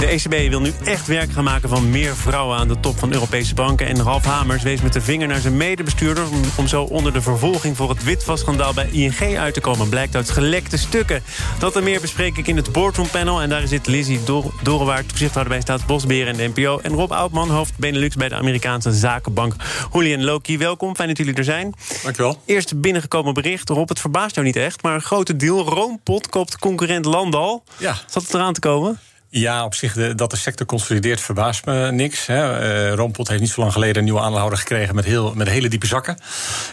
De ECB wil nu echt werk gaan maken van meer vrouwen aan de top van Europese banken. En Ralf Hamers wees met de vinger naar zijn medebestuurder... om, om zo onder de vervolging voor het witwasschandaal bij ING uit te komen. Blijkt uit gelekte stukken. Dat en meer bespreek ik in het Boardroom Panel. En daar zit Lizzie Dor Dorenwaard, toezichthouder bij Staatsbosbeheer en de NPO. En Rob Oudman, hoofd Benelux bij de Amerikaanse zakenbank. Julian Loki, welkom. Fijn dat jullie er zijn. Dankjewel. Eerst binnengekomen bericht. Rob, het verbaast jou niet echt, maar een grote deal. Roompot koopt concurrent Landal. Ja. Zat het eraan te komen? Ja, op zich, de, dat de sector consolideert verbaast me niks. Hè. Uh, Roompot heeft niet zo lang geleden een nieuwe aandeelhouder gekregen met, heel, met hele diepe zakken.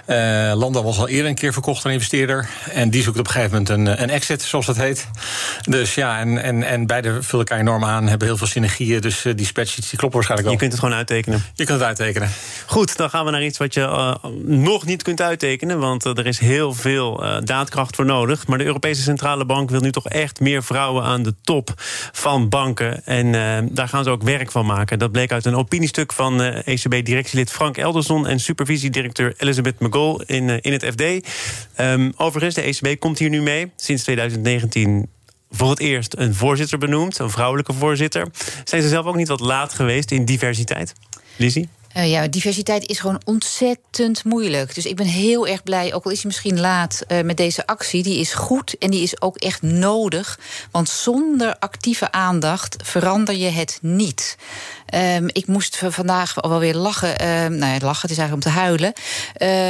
Uh, Landa was al eerder een keer verkocht aan investeerder. En die zoekt op een gegeven moment een, een exit, zoals dat heet. Dus ja, en, en, en beide vullen elkaar enorm aan, hebben heel veel synergieën. Dus uh, die spreadsheets die kloppen waarschijnlijk wel. Je kunt het gewoon uittekenen. Je kunt het uittekenen. Goed, dan gaan we naar iets wat je nog niet kunt uittekenen. Want er is heel veel daadkracht voor nodig. Maar de Europese Centrale Bank wil nu toch echt meer vrouwen aan de top van banken. En uh, daar gaan ze ook werk van maken. Dat bleek uit een opiniestuk van ECB-directielid Frank Elderson... en supervisiedirecteur Elizabeth McGoll in, uh, in het FD. Um, overigens, de ECB komt hier nu mee. Sinds 2019 voor het eerst een voorzitter benoemd, een vrouwelijke voorzitter. Zijn ze zelf ook niet wat laat geweest in diversiteit? Lizzie? Uh, ja, diversiteit is gewoon ontzettend moeilijk. Dus ik ben heel erg blij, ook al is hij misschien laat uh, met deze actie. Die is goed en die is ook echt nodig. Want zonder actieve aandacht verander je het niet. Um, ik moest vandaag wel weer lachen. Um, nou ja, lachen, het is eigenlijk om te huilen.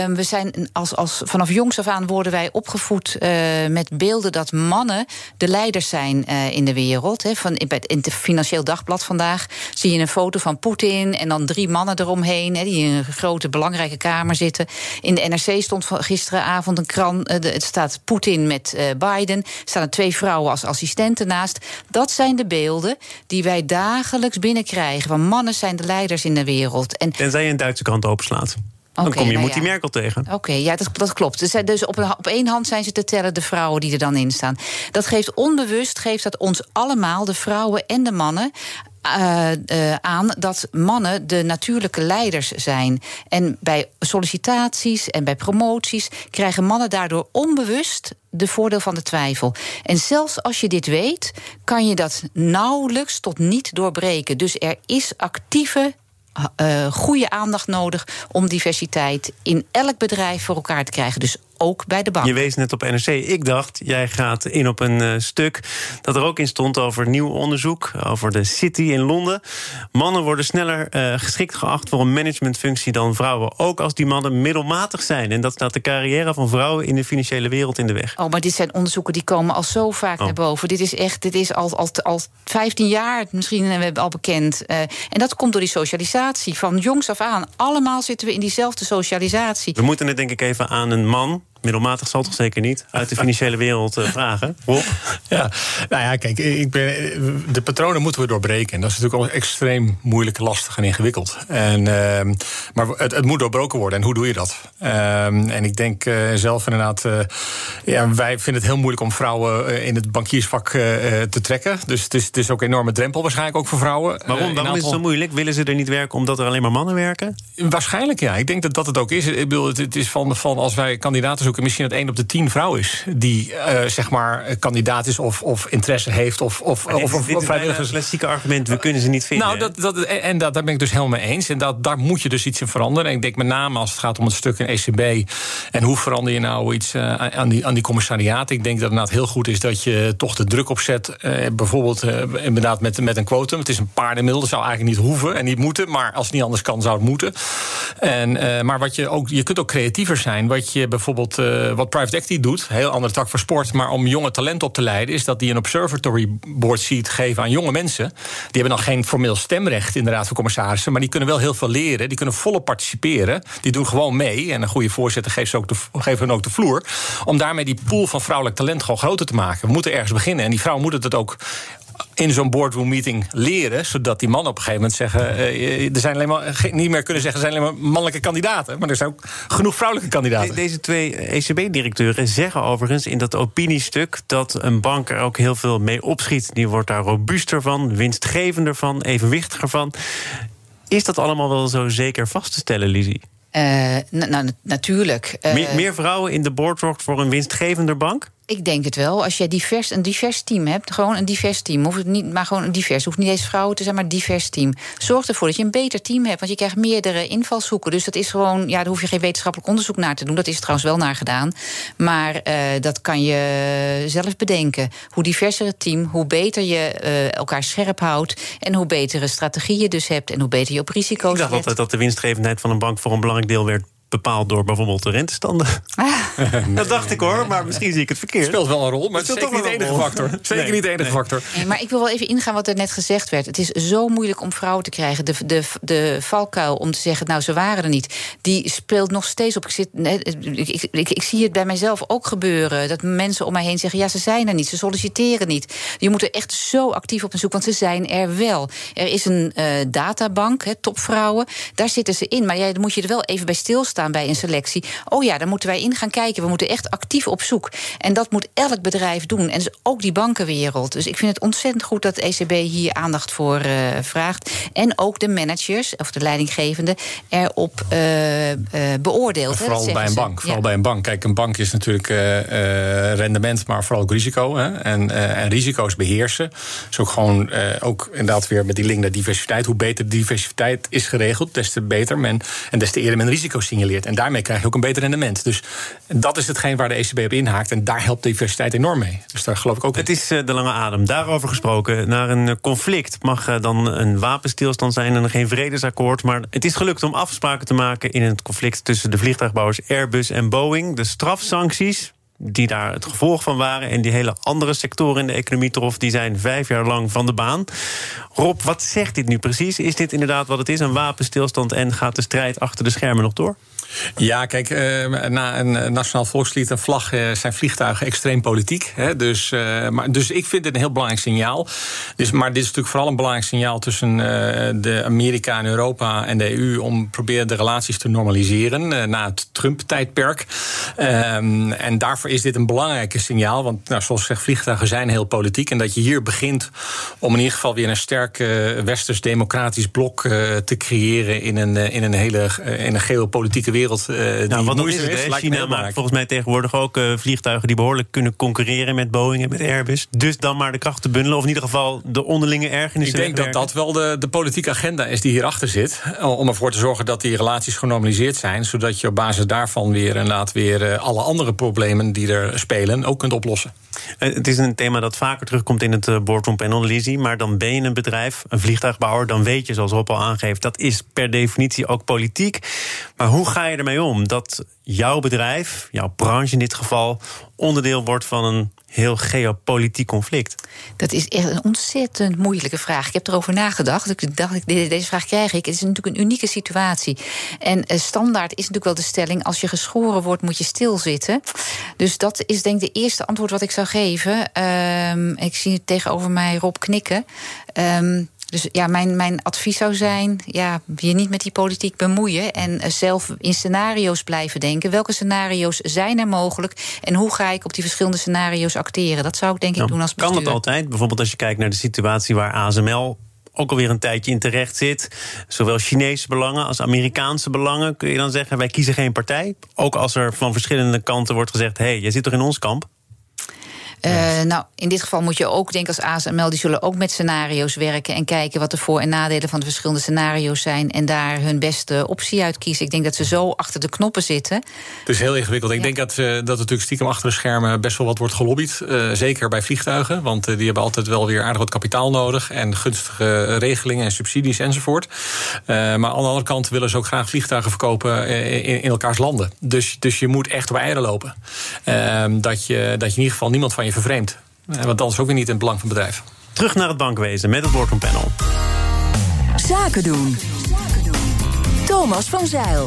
Um, we zijn als, als, vanaf jongs af aan worden wij opgevoed uh, met beelden dat mannen de leiders zijn in de wereld. He, van, in het Financieel Dagblad vandaag zie je een foto van Poetin en dan drie mannen eromheen, he, die in een grote belangrijke kamer zitten. In de NRC stond gisteravond een krant. Uh, het staat Poetin met Biden. Er staan er twee vrouwen als assistenten naast. Dat zijn de beelden die wij dagelijks binnenkrijgen van mannen zijn de leiders in de wereld. En Tenzij je een Duitse krant openslaat. Dan kom je nou ja. die Merkel tegen. Oké, okay, ja, dat, dat klopt. Dus, dus op, een, op één hand zijn ze te tellen de vrouwen die er dan in staan. Dat geeft onbewust, geeft dat ons allemaal, de vrouwen en de mannen. Uh, uh, aan dat mannen de natuurlijke leiders zijn. En bij sollicitaties en bij promoties krijgen mannen daardoor onbewust de voordeel van de twijfel. En zelfs als je dit weet, kan je dat nauwelijks tot niet doorbreken. Dus er is actieve uh, goede aandacht nodig om diversiteit in elk bedrijf voor elkaar te krijgen. Dus ook bij de bank. Je wees net op NRC. Ik dacht, jij gaat in op een uh, stuk dat er ook in stond over nieuw onderzoek over de City in Londen. Mannen worden sneller uh, geschikt geacht voor een managementfunctie dan vrouwen, ook als die mannen middelmatig zijn. En dat staat de carrière van vrouwen in de financiële wereld in de weg. Oh, maar dit zijn onderzoeken die komen al zo vaak oh. naar boven. Dit is echt, dit is al, al, al 15 jaar misschien we hebben al bekend. Uh, en dat komt door die socialisatie van jongs af aan. Allemaal zitten we in diezelfde socialisatie. We moeten het denk ik even aan een man middelmatig zal toch zeker niet uit de financiële wereld uh, vragen. Rob? Ja, nou ja, kijk, ik ben, de patronen moeten we doorbreken. En dat is natuurlijk al extreem moeilijk, lastig en ingewikkeld. En, uh, maar het, het, moet doorbroken worden. En hoe doe je dat? Uh, en ik denk uh, zelf inderdaad, ja, wij vinden het heel moeilijk om vrouwen in het bankiersvak te trekken. Dus het is, het is ook een enorme drempel waarschijnlijk ook voor vrouwen. Waarom, waarom is het zo moeilijk? Willen ze er niet werken omdat er alleen maar mannen werken? Waarschijnlijk ja. Ik denk dat dat het ook is. Ik bedoel, het, het is van, van als wij kandidaten misschien dat één op de tien vrouw is die uh, zeg maar kandidaat is of, of interesse heeft of of dit, of, is klassieke argument. We kunnen ze niet vinden. Nou, dat, dat, en dat, daar ben ik dus helemaal mee eens. En dat, daar moet je dus iets in veranderen. En ik denk met name als het gaat om het stuk in ECB en hoe verander je nou iets uh, aan die aan die commissariaat. Ik denk dat het inderdaad heel goed is dat je toch de druk opzet. Uh, bijvoorbeeld inderdaad met, met een quotum. Het is een paardenmiddel. Dat zou eigenlijk niet hoeven en niet moeten. Maar als het niet anders kan, zou het moeten. En, maar wat je ook, je kunt ook creatiever zijn. Wat je bijvoorbeeld wat private equity doet, heel andere tak voor sport, maar om jonge talent op te leiden, is dat die een observatory board seat geven aan jonge mensen. Die hebben dan geen formeel stemrecht in de Raad van Commissarissen, maar die kunnen wel heel veel leren, die kunnen volop participeren, die doen gewoon mee. En een goede voorzitter geeft, ze ook de, geeft hun ook de vloer. Om daarmee die pool van vrouwelijk talent gewoon groter te maken. We moeten ergens beginnen. En die vrouwen moeten het ook in zo'n boardroom meeting leren. Zodat die mannen op een gegeven moment zeggen. Uh, er zijn alleen maar, niet meer kunnen zeggen, er zijn alleen maar mannelijke kandidaten. Maar er zijn ook genoeg vrouwelijke kandidaten. deze twee ECB-directeuren zeggen overigens in dat opiniestuk dat een bank er ook heel veel mee opschiet. Die wordt daar robuuster van, winstgevender van, evenwichtiger van. Is dat allemaal wel zo zeker vast te stellen, Lizzie? Uh, nou, natuurlijk. meer, meer, vrouwen in de board voor een winstgevender bank? Ik denk het wel. Als je divers, een divers team hebt, gewoon een divers team. Hoeft het niet, maar gewoon een divers. Hoeft niet eens vrouwen te zijn, maar een divers team. Zorg ervoor dat je een beter team hebt. Want je krijgt meerdere invalshoeken. Dus dat is gewoon, ja, daar hoef je geen wetenschappelijk onderzoek naar te doen. Dat is er trouwens wel naar gedaan. Maar uh, dat kan je zelf bedenken. Hoe diverser het team, hoe beter je uh, elkaar scherp houdt. En hoe betere strategieën je dus hebt. En hoe beter je op risico's Ik dacht altijd dat de winstgevendheid van een bank voor een belangrijk deel werd bepaald door bijvoorbeeld de rentestanden. Ah. dat dacht ik hoor, maar misschien zie ik het verkeerd. Het speelt wel een rol, maar het is zeker niet de enige factor. Zeker niet de enige factor. Nee, maar ik wil wel even ingaan wat er net gezegd werd. Het is zo moeilijk om vrouwen te krijgen. De, de, de valkuil om te zeggen, nou ze waren er niet. Die speelt nog steeds op. Ik, zit, ik, ik, ik, zie het bij mijzelf ook gebeuren. Dat mensen om mij heen zeggen, ja ze zijn er niet. Ze solliciteren niet. Je moet er echt zo actief op zoek, want ze zijn er wel. Er is een uh, databank, he, topvrouwen. Daar zitten ze in. Maar jij moet je er wel even bij stilstaan bij een selectie. Oh ja, daar moeten wij in gaan kijken. We moeten echt actief op zoek. En dat moet elk bedrijf doen. En dus ook die bankenwereld. Dus ik vind het ontzettend goed dat de ECB hier aandacht voor uh, vraagt. En ook de managers of de leidinggevende erop uh, uh, beoordeelt. Vooral bij een bank. Vooral bij een bank. Kijk, een bank is natuurlijk rendement, maar vooral ook risico. Hè? En, en risico's beheersen. Dus ook gewoon ook inderdaad weer met die link naar diversiteit. Hoe beter de diversiteit is geregeld, des te beter men en des te eerder men risico signaleert. En daarmee krijg je ook een beter rendement. Dus dat is hetgeen waar de ECB op inhaakt. En daar helpt diversiteit enorm mee. Dus daar geloof ik ook. Het is eh, de lange adem. Daarover gesproken. Naar een eh, conflict mag eh, dan een wapenstilstand zijn en geen vredesakkoord. Maar het is gelukt om afspraken te maken in het conflict tussen de vliegtuigbouwers Airbus en Boeing. De strafsancties die daar het gevolg van waren. En die hele andere sectoren in de economie trof, die zijn vijf jaar lang van de baan. Rob, wat zegt dit nu precies? Is dit inderdaad wat het is, een wapenstilstand en gaat de strijd achter de schermen nog door? Ja, kijk, uh, na een nationaal volkslied en vlag uh, zijn vliegtuigen extreem politiek. Dus, uh, maar, dus ik vind het een heel belangrijk signaal. Dus, maar dit is natuurlijk vooral een belangrijk signaal tussen de Amerika en Europa en de EU om proberen de relaties te normaliseren na het Trump-tijdperk. Um, en daarvoor is dit een belangrijke signaal. Want nou, zoals gezegd, vliegtuigen zijn heel politiek. En dat je hier begint om in ieder geval weer een sterk westers-democratisch blok te creëren in een, in een hele in een geopolitieke wereld. Uh, nou, wat is het? Is, China maakt volgens mij tegenwoordig ook uh, vliegtuigen die behoorlijk kunnen concurreren met Boeing en met Airbus. Dus dan maar de krachten bundelen, of in ieder geval de onderlinge ergernissen. Ik denk dat dat wel de, de politieke agenda is die hierachter zit. Om ervoor te zorgen dat die relaties genormaliseerd zijn. Zodat je op basis daarvan weer inderdaad weer uh, alle andere problemen die er spelen ook kunt oplossen. Het is een thema dat vaker terugkomt in het boardroom panel, Lizzie. Maar dan ben je een bedrijf, een vliegtuigbouwer. Dan weet je, zoals Rob al aangeeft, dat is per definitie ook politiek. Maar hoe ga je ermee om dat jouw bedrijf, jouw branche in dit geval, onderdeel wordt van een heel geopolitiek conflict? Dat is echt een ontzettend moeilijke vraag. Ik heb erover nagedacht. Ik dacht, deze vraag krijg ik. Het is natuurlijk een unieke situatie. En eh, standaard is natuurlijk wel de stelling: als je geschoren wordt, moet je stilzitten. Dus dat is denk ik de eerste antwoord wat ik zou geven. Um, ik zie tegenover mij Rob knikken. Um, dus ja, mijn, mijn advies zou zijn: ja, je niet met die politiek bemoeien. En eh, zelf in scenario's blijven denken. Welke scenario's zijn er mogelijk? En hoe ga ik op die verschillende scenario's acteren? Dat zou ik denk ik nou, doen als bestuur. Kan het altijd? Bijvoorbeeld als je kijkt naar de situatie waar ASML ook alweer een tijdje in terecht zit. Zowel Chinese belangen als Amerikaanse belangen. Kun je dan zeggen, wij kiezen geen partij? Ook als er van verschillende kanten wordt gezegd... hé, hey, jij zit toch in ons kamp? Uh, nou, in dit geval moet je ook denken als ASML, die zullen ook met scenario's werken en kijken wat de voor- en nadelen van de verschillende scenario's zijn en daar hun beste optie uit kiezen. Ik denk dat ze zo achter de knoppen zitten. Het is heel ingewikkeld. Ik denk dat, uh, dat natuurlijk stiekem achter de schermen best wel wat wordt gelobbyd. Uh, zeker bij vliegtuigen, want die hebben altijd wel weer aardig wat kapitaal nodig en gunstige regelingen en subsidies enzovoort. maar aan de andere kant willen ze ook graag vliegtuigen verkopen in, in elkaars landen. Dus, dus je moet echt op eieren lopen. Ehm, dat, je, dat je in ieder geval niemand van je vervreemd. Want dan is ook weer niet in het belang van het bedrijf. Terug naar het bankwezen met het Boardroom Panel. Zaken doen. Thomas van Zeil.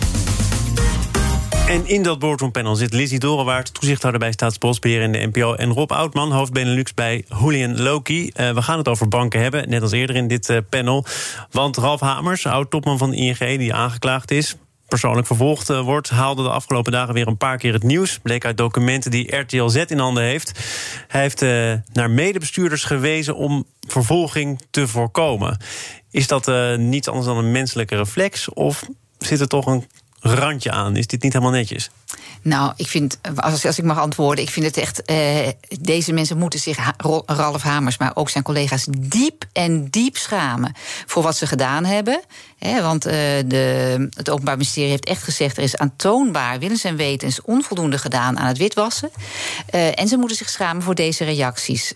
En in dat boardroompanel zit Lizzie Dorenwaard, toezichthouder bij Staatsbosbeheer in de NPO... en Rob Oudman, hoofd Benelux bij Julian Loki. Uh, we gaan het over banken hebben, net als eerder in dit uh, panel. Want Ralf Hamers, oud-topman van de ING, die aangeklaagd is persoonlijk vervolgd uh, wordt, haalde de afgelopen dagen weer een paar keer het nieuws. Bleek uit documenten die RTL Z in handen heeft. Hij heeft uh, naar medebestuurders gewezen om vervolging te voorkomen. Is dat uh, niets anders dan een menselijke reflex? Of zit er toch een randje aan? Is dit niet helemaal netjes? Nou, ik vind, als, ik mag antwoorden, ik vind het echt. Uh, deze mensen moeten zich, Ralf Hamers, maar ook zijn collega's, diep en diep schamen voor wat ze gedaan hebben. He, want uh, de, het Openbaar Ministerie heeft echt gezegd: er is aantoonbaar, willens en wetens, onvoldoende gedaan aan het witwassen. Uh, en ze moeten zich schamen voor deze reacties.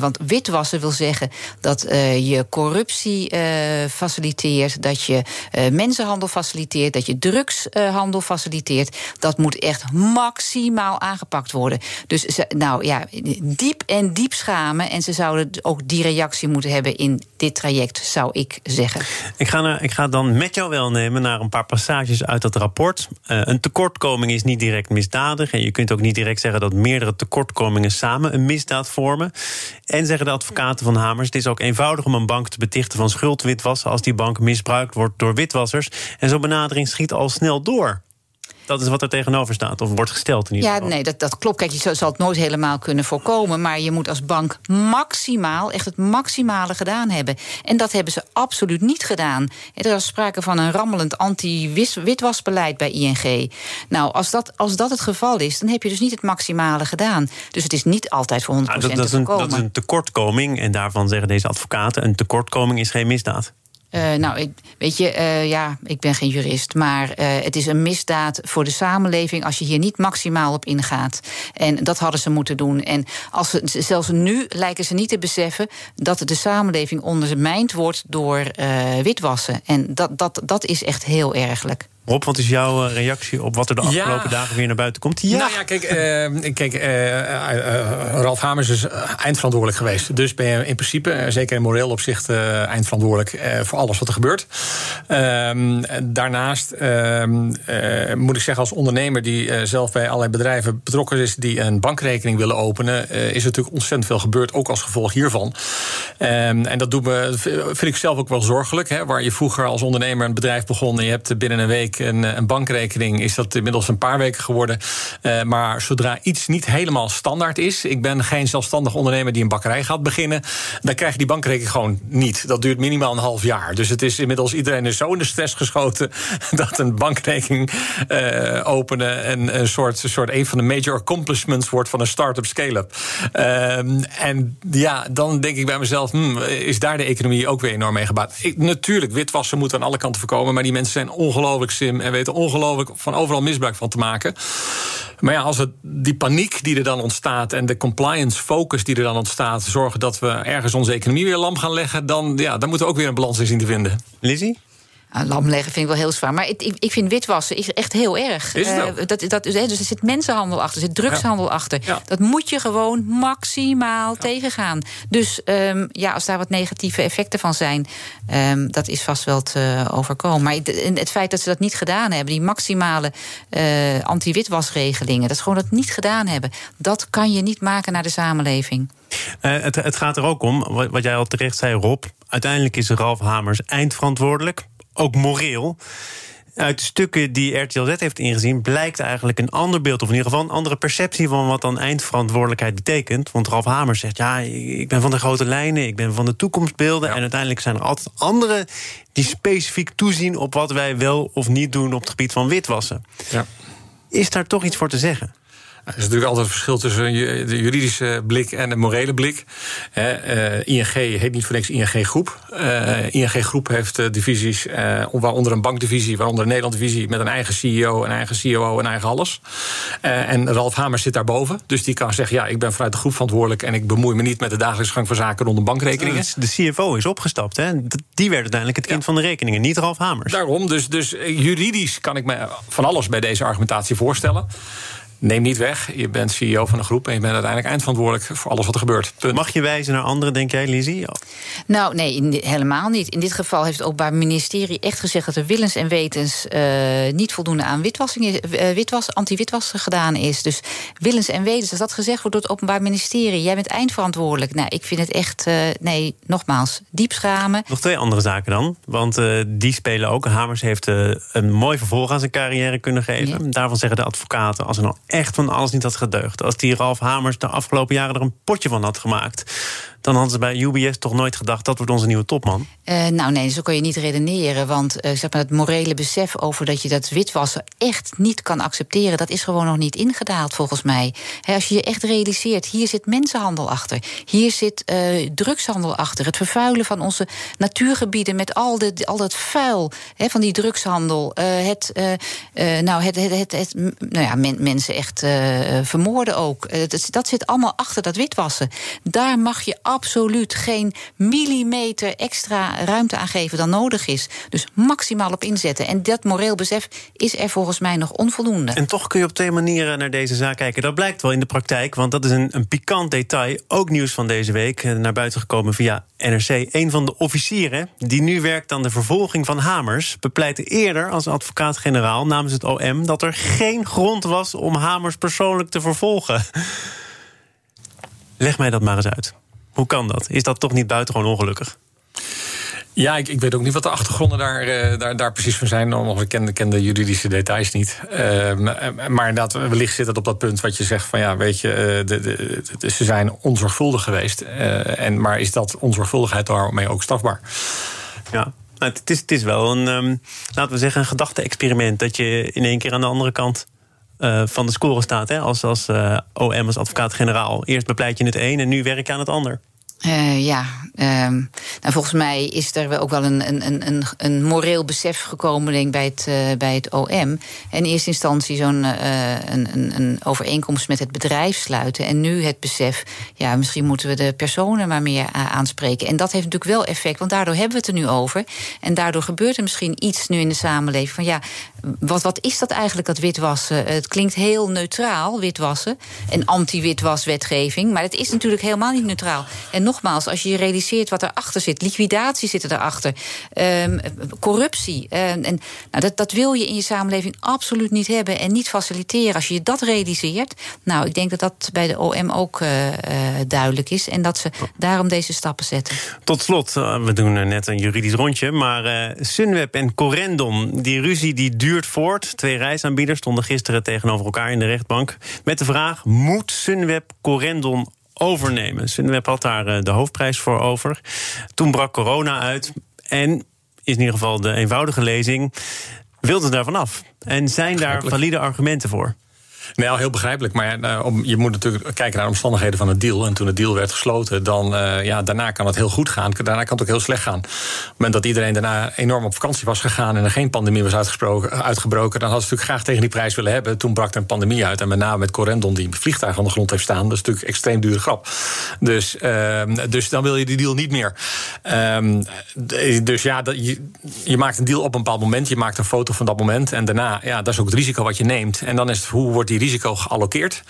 want witwassen wil zeggen dat je corruptie faciliteert, dat je mensenhandel faciliteert, dat je drugshandel faciliteert. Dat moet echt maximaal aangepakt worden. Dus ze, nou ja, diep en diep schamen. En ze zouden ook die reactie moeten hebben in dit traject, zou ik zeggen. Ik ga, naar, ik ga dan met jou wel nemen naar een paar passages uit dat rapport. Uh, een tekortkoming is niet direct misdadig. En je kunt ook niet direct zeggen dat meerdere tekortkomingen samen een misdaad vormen. En zeggen de advocaten van Hamers: het is ook eenvoudig om een bank te betichten van schuldwitwassen als die bank misbruikt wordt door witwassers. En zo'n benadering schiet al snel door. Dat is wat er tegenover staat, of wordt gesteld in ieder geval. Ja, nee, dat, dat klopt. Kijk, je zal het nooit helemaal kunnen voorkomen. Maar je moet als bank maximaal, echt het maximale gedaan hebben. En dat hebben ze absoluut niet gedaan. Er was sprake van een rammelend anti-witwasbeleid bij ING. Nou, als dat, als dat het geval is, dan heb je dus niet het maximale gedaan. Dus het is niet altijd voor 100% nou, dat, dat, is een, dat is een tekortkoming. En daarvan zeggen deze advocaten: een tekortkoming is geen misdaad. Uh, nou, ik, weet je, uh, ja, ik ben geen jurist, maar uh, het is een misdaad voor de samenleving als je hier niet maximaal op ingaat. En dat hadden ze moeten doen. En als ze, zelfs nu lijken ze niet te beseffen dat de samenleving ondermijnd wordt door witwassen. En dat, dat, dat is echt heel ergelijk. Rob, wat is jouw eh, reactie op wat er de afgelopen dagen weer naar buiten komt? Ja. Nou ja, kijk, uh, kijk uh, Ralf Hamers is eindverantwoordelijk geweest. Dus ben je in principe, zeker in moreel opzicht, eindverantwoordelijk voor alles wat er gebeurt. Ehm, daarnaast ehm, moet ik zeggen, als ondernemer die zelf bij allerlei bedrijven betrokken is, die een bankrekening willen openen, is er natuurlijk ontzettend veel gebeurd, ook als gevolg hiervan. Ehm, en dat doet me, vind ik zelf ook wel zorgelijk. Hè, waar je vroeger als ondernemer een bedrijf begon en je hebt binnen een week een, eh, een, bankrekening, is dat inmiddels een paar weken geworden. Uh, maar zodra iets niet helemaal standaard is, ik ben geen zelfstandig ondernemer die een bakkerij gaat beginnen, dan krijg je die bankrekening gewoon niet. Dat duurt minimaal een half jaar. Dus het is inmiddels iedereen is zo in de stress geschoten dat een bankrekening uh, openen een, een soort, een soort van de major accomplishments wordt van een start-up scale-up. Uh, en ja, dan denk ik bij mezelf, hmm, is daar de economie ook weer enorm mee gebaat? Ik, natuurlijk, witwassen moet aan alle kanten voorkomen, maar die mensen zijn ongelooflijk en weten ongelooflijk van overal misbruik van te maken. Maar ja, als het, die paniek die er dan ontstaat en de compliance focus die er dan ontstaat, zorgen dat we ergens onze economie weer lam gaan leggen, dan, ja, dan moeten we ook weer een balans in zien te vinden. Lizzie? Lam leggen vind ik wel heel zwaar. Maar ik, ik vind witwassen is echt heel erg. Is het uh, dat, dat, dus er zit mensenhandel achter, er zit drugshandel achter. Dat moet je gewoon maximaal tegengaan. Dus um, ja, als daar wat negatieve effecten van zijn, um, dat is vast wel te overkomen. Maar het, het, feit dat ze dat niet gedaan hebben, die maximale uh, anti-witwasregelingen, dat ze gewoon dat niet gedaan hebben, dat kan je niet maken naar de samenleving. Uh, het, het, gaat er ook om, wat jij al terecht zei, Rob. Uiteindelijk is Ralf Hamers eindverantwoordelijk ook moreel. Uit de stukken die RTL Z heeft ingezien, blijkt eigenlijk een ander beeld, of in ieder geval een andere perceptie van wat dan eindverantwoordelijkheid betekent. Want Ralf Hamer zegt: Ja, ik ben van de grote lijnen, ik ben van de toekomstbeelden. En uiteindelijk zijn er altijd anderen die specifiek toezien op wat wij wel of niet doen op het gebied van witwassen. Ja. Is daar toch iets voor te zeggen? Er is natuurlijk altijd een verschil tussen de juridische blik en de morele blik. Uh, ING heet niet voor niks ING Groep. Uh, ING Groep heeft uh, divisies, waaronder een bankdivisie, waaronder een Nederland-divisie met een eigen CEO, een eigen COO en eigen alles. en Ralf Hamers zit daarboven. Dus die kan zeggen: ja, ik ben vanuit de groep verantwoordelijk en ik bemoei me niet met de dagelijkse gang van zaken rondom bankrekeningen. De CFO is opgestapt. Hè? Die werd uiteindelijk het kind van de rekeningen, niet Ralf Hamers. Daarom, dus, dus juridisch kan ik me van alles bij deze argumentatie voorstellen. Neem niet weg. Je bent CEO van een groep en je bent uiteindelijk eindverantwoordelijk voor alles wat er gebeurt. Mag je wijzen naar anderen, denk jij, Lizzie? Nou, nee, helemaal niet. In dit geval heeft het Openbaar Ministerie echt gezegd dat er willens en wetens uh, niet voldoende aan witwassing, uh, witwas, anti-witwas gedaan is. Dus willens en wetens, als dat gezegd wordt door het Openbaar Ministerie, jij bent eindverantwoordelijk. Nou, ik vind het echt, uh, nee, nogmaals, diep schamen. Nog twee andere zaken dan, want die spelen ook. Hamers heeft een mooi vervolg aan zijn carrière kunnen geven. Ja. Daarvan zeggen de advocaten, als er nou echt van alles niet had gedeugd. Als die Ralf Hamers de afgelopen jaren er een potje van had gemaakt dan hadden ze bij UBS toch nooit gedacht dat wordt onze nieuwe topman. Uh, nou nee, zo kan je niet redeneren. Want uh, zeg maar, het morele besef over dat je dat witwassen echt niet kan accepteren, dat is gewoon nog niet ingedaald volgens mij. als je je echt realiseert, hier zit mensenhandel achter. Hier zit uh, drugshandel achter. Het vervuilen van onze natuurgebieden met al, de, al dat vuil van die drugshandel. het, nou, het, het, het, nou ja, men, mensen echt vermoorden ook. dat, dat zit allemaal achter dat witwassen. Daar mag je absoluut geen millimeter extra ruimte aan geven dan nodig is. Dus maximaal op inzetten. En dat moreel besef is er volgens mij nog onvoldoende. En toch kun je op twee manieren naar deze zaak kijken. Dat blijkt wel in de praktijk, want dat is een, een pikant detail. Ook nieuws van deze week, eh, naar buiten gekomen via NRC. Een van de officieren die nu werkt aan de vervolging van Hamers, bepleitte eerder als advocaat-generaal namens het OM dat er geen grond was om Hamers persoonlijk te vervolgen. Leg mij dat maar eens uit. Hoe kan dat? Is dat toch niet buitengewoon ongelukkig? Ja, ik, ik, weet ook niet wat de achtergronden daar, uh, daar, daar, precies van zijn. Of ik ken, ken de juridische details niet. Uh, maar inderdaad, wellicht zit het op dat punt wat je zegt van ja, weet je, uh, de, de, de, ze zijn onzorgvuldig geweest. en, maar is dat onzorgvuldigheid daarmee ook strafbaar? Ja. Nou, het, is, het is wel een, um, laten we zeggen, een gedachte-experiment. Dat je in één keer aan de andere kant uh, van de score staat. Hè? Als, als uh, OM, als advocaat-generaal. Eerst bepleit je het een en nu werk je aan het ander. Uh, ja, um, nou, volgens mij is er ook wel een, een, een, een moreel besef gekomen denk, bij, het, uh, bij het OM. In eerste instantie zo'n een, een, een, overeenkomst met het bedrijf sluiten. En nu het besef, ja, misschien moeten we de personen maar meer aanspreken. En dat heeft natuurlijk wel effect, want daardoor hebben we het er nu over. En daardoor gebeurt er misschien iets nu in de samenleving van ja, wat, wat is dat eigenlijk, dat witwassen? Het klinkt heel neutraal, witwassen. En anti-witwaswetgeving. Maar het is natuurlijk helemaal niet neutraal. En nogmaals, als je je realiseert wat erachter zit, liquidatie zit erachter, um, corruptie. En nou, dat, dat wil je in je samenleving absoluut niet hebben en niet faciliteren. Als je dat realiseert, nou, ik denk dat dat bij de OM ook uh, uh, duidelijk is. En dat ze daarom deze stappen zetten. Tot slot, we doen net een juridisch rondje. Maar Sunweb en Corendon, die ruzie die duurt voort. Twee reisaanbieders stonden gisteren tegenover elkaar in de rechtbank. Met de vraag: moet Sunweb Corendon overnemen. Sunweb had daar eh, de hoofdprijs voor over. Toen brak corona uit en is in ieder geval de eenvoudige lezing. Wilde daar vanaf. En zijn daar valide argumenten voor? Nou, heel begrijpelijk. Maar uh, je moet natuurlijk kijken naar de omstandigheden van het deal. En toen het deal werd gesloten, dan uh, ja, daarna kan het heel goed gaan. Daarna kan het ook heel slecht gaan. Op het moment dat iedereen daarna enorm op vakantie was gegaan en er geen pandemie was uitgebroken, dan hadden ze natuurlijk graag tegen die prijs willen hebben. Toen brak er een pandemie uit. En met name met Corendon, die een vliegtuig aan de grond heeft staan. Dat is natuurlijk extreem dure grap. Dus, uh, dus dan wil je die deal niet meer. Um, dus ja, dat, je, je, maakt een deal op een bepaald moment. Je maakt een foto van dat moment. En daarna, ja, dat is ook het risico wat je neemt. En dan is het, hoe wordt die risico geallockeerd.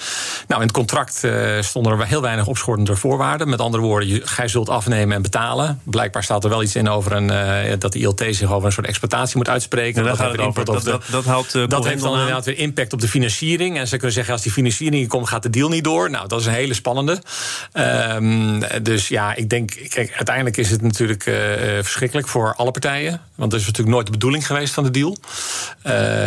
Nou, in het contract uh, stonden er heel weinig opschortende voorwaarden. Met andere woorden, je, gij zult afnemen en betalen. Blijkbaar staat er wel iets in over een, uh, dat de ILT zich over een soort exploitatie moet uitspreken. dat, dat, over, dat, dat, dat, houdt, uh, dat heeft dan inderdaad weer impact op de financiering. En ze kunnen zeggen, als die financiering komt, gaat de deal niet door. Nou, dat is een hele spannende. Um, dus ja, ik denk, kijk, uiteindelijk is het natuurlijk verschrikkelijk voor alle partijen. Want dat is natuurlijk nooit de bedoeling geweest van de deal.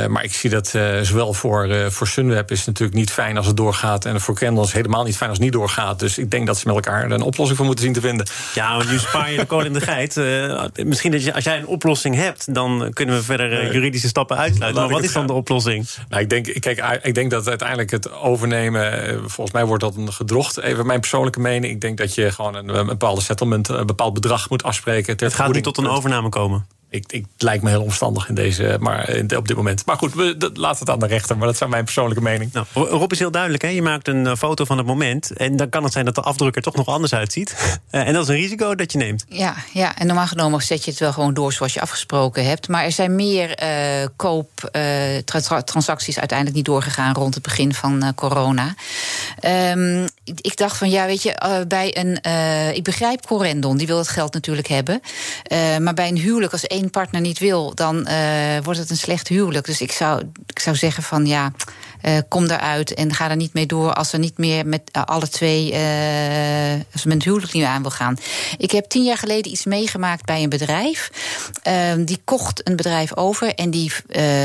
maar ik zie dat zowel voor, voor Sunweb is natuurlijk niet fijn als het doorgaat. En voor Kendall helemaal niet fijn als het niet doorgaat. Dus ik denk dat ze met elkaar een oplossing voor moeten zien te vinden. Ja, want nu spaar je de koning de geit. Uh, misschien dat je, als jij een oplossing hebt, dan kunnen we verder uh, juridische stappen uitsluiten. Maar wat is dan de oplossing? Nou, ik denk, kijk, ik denk dat uiteindelijk het overnemen, eh, volgens mij wordt dat een gedrocht. Even mijn persoonlijke mening. Ik denk dat je gewoon een, een bepaalde settlement, een bepaald bedrag moet afspreken. Het gaat niet tot een overname komen. Ik, ik, het lijkt me heel omstandig in deze, maar op dit moment. Maar goed, we, dat, laat het aan de rechter. Maar dat is mijn persoonlijke mening. Nou, Rob is heel duidelijk. Hè? Je maakt een eh, foto van het moment. En dan kan het zijn dat de afdrukker toch nog anders uitziet. Eh, en dat is een risico dat je neemt. Ja, ja, en normaal genomen zet je het wel gewoon door zoals je afgesproken hebt. Maar er zijn meer uh, kooptransacties uiteindelijk niet doorgegaan rond het begin van corona. Um, ik dacht van ja, weet je, bij een. ik begrijp Corendon, die wil het geld natuurlijk hebben. maar bij een huwelijk, als één partner niet wil, dan wordt het een slecht huwelijk. Dus ik zou, ik zou zeggen van ja. Uh, kom eruit en ga er niet mee door als er niet meer met uh, alle twee, uh, als men het huwelijk niet aan wil gaan. Ik heb tien jaar geleden iets meegemaakt bij een bedrijf. Ehm, die kocht een bedrijf over en die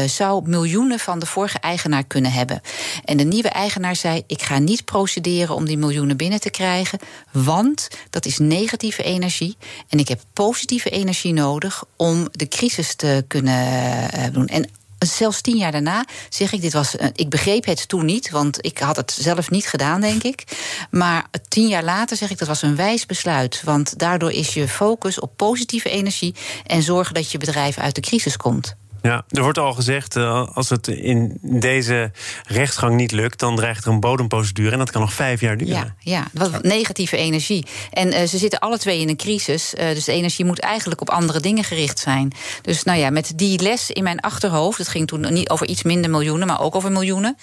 zou miljoenen van de vorige eigenaar kunnen hebben. En de nieuwe eigenaar zei: Ik ga niet procederen om die miljoenen binnen te krijgen, want dat is negatieve energie. En ik heb positieve energie nodig om de crisis te kunnen doen. En zelfs tien jaar daarna zeg ik, dit was, eh, ik begreep het toen niet, want ik had het zelf niet gedaan, denk ik. Maar tien jaar later zeg ik, dat was een wijs besluit. Want daardoor is je focus op positieve energie en zorgen dat je bedrijf uit de crisis komt. Ja, er wordt al gezegd, uh, als het in deze rechtsgang niet lukt, dan dreigt er een bodemprocedure en dat kan nog vijf jaar duren. Ja, ja wat negatieve energie. En uh, ze zitten alle twee in een crisis, uh, dus de energie moet eigenlijk op andere dingen gericht zijn. Dus nou ja, met die les in mijn achterhoofd, het ging toen niet over iets minder miljoenen, maar ook over miljoenen.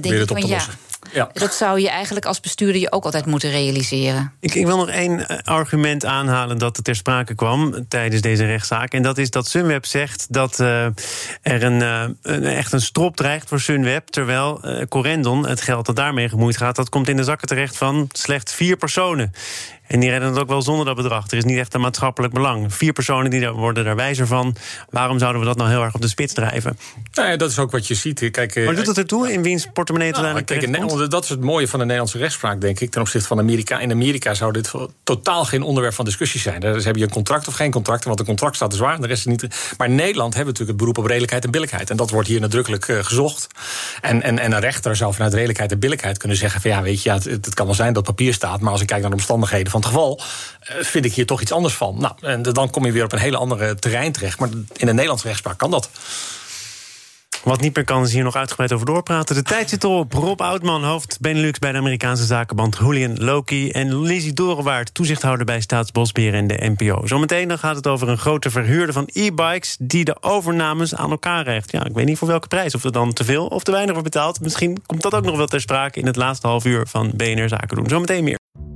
denk ik van ja. Ja. Dat zou je eigenlijk als bestuurder je ook altijd moeten realiseren. Ik, ik wil nog één eh, argument aanhalen dat er ter sprake kwam tijdens deze rechtszaak. En dat is dat Sunweb zegt dat uh, er een, uh, een, echt een strop dreigt voor Sunweb. Terwijl uh, Corendon, het geld dat daarmee gemoeid gaat, dat komt in de zakken terecht van slechts vier personen. En die redden het ook wel zonder dat bedrag. Er is niet echt een maatschappelijk belang. Vier personen die worden daar wijzer van. Waarom zouden we dat nou heel erg op de spits drijven? Nou ja, dat is ook wat je ziet. Kijk, maar doet het ertoe in wiens portemonnee nou, uiteindelijk kijk, in Nederland, Dat is het mooie van de Nederlandse rechtspraak, denk ik, ten opzichte van Amerika. In Amerika zou dit totaal geen onderwerp van discussie zijn. Dus heb je een contract of geen contract, want een contract staat zwaar en de rest is niet. Maar in Nederland hebben we natuurlijk het beroep op redelijkheid en billijkheid. En dat wordt hier nadrukkelijk uh, gezocht. En, en, en een rechter zou vanuit redelijkheid en billijkheid kunnen zeggen: van ja, weet je, ja, het, het kan wel zijn dat papier staat, maar als ik kijk naar de omstandigheden van het geval, uh, vind ik hier toch iets anders van. Nou, en dan kom je weer op een hele andere terrein terecht. Maar in de Nederlandse rechtspraak kan dat. Wat niet meer kan, is hier nog uitgebreid over doorpraten. De tijd zit erop. Rob Oudman, hoofd Benelux bij de Amerikaanse zakenband Julian Loki. En Lizzie Dorenwaard, toezichthouder bij Staatsbosbeheer en de NPO. Zometeen dan gaat het over een grote verhuurder van e-bikes... die de overnames aan elkaar recht. Ja, ik weet niet voor welke prijs. Of er dan te veel of te weinig wordt betaald. Misschien komt dat ook nog wel ter sprake in het laatste half uur van BNR Zaken doen. Zometeen meer.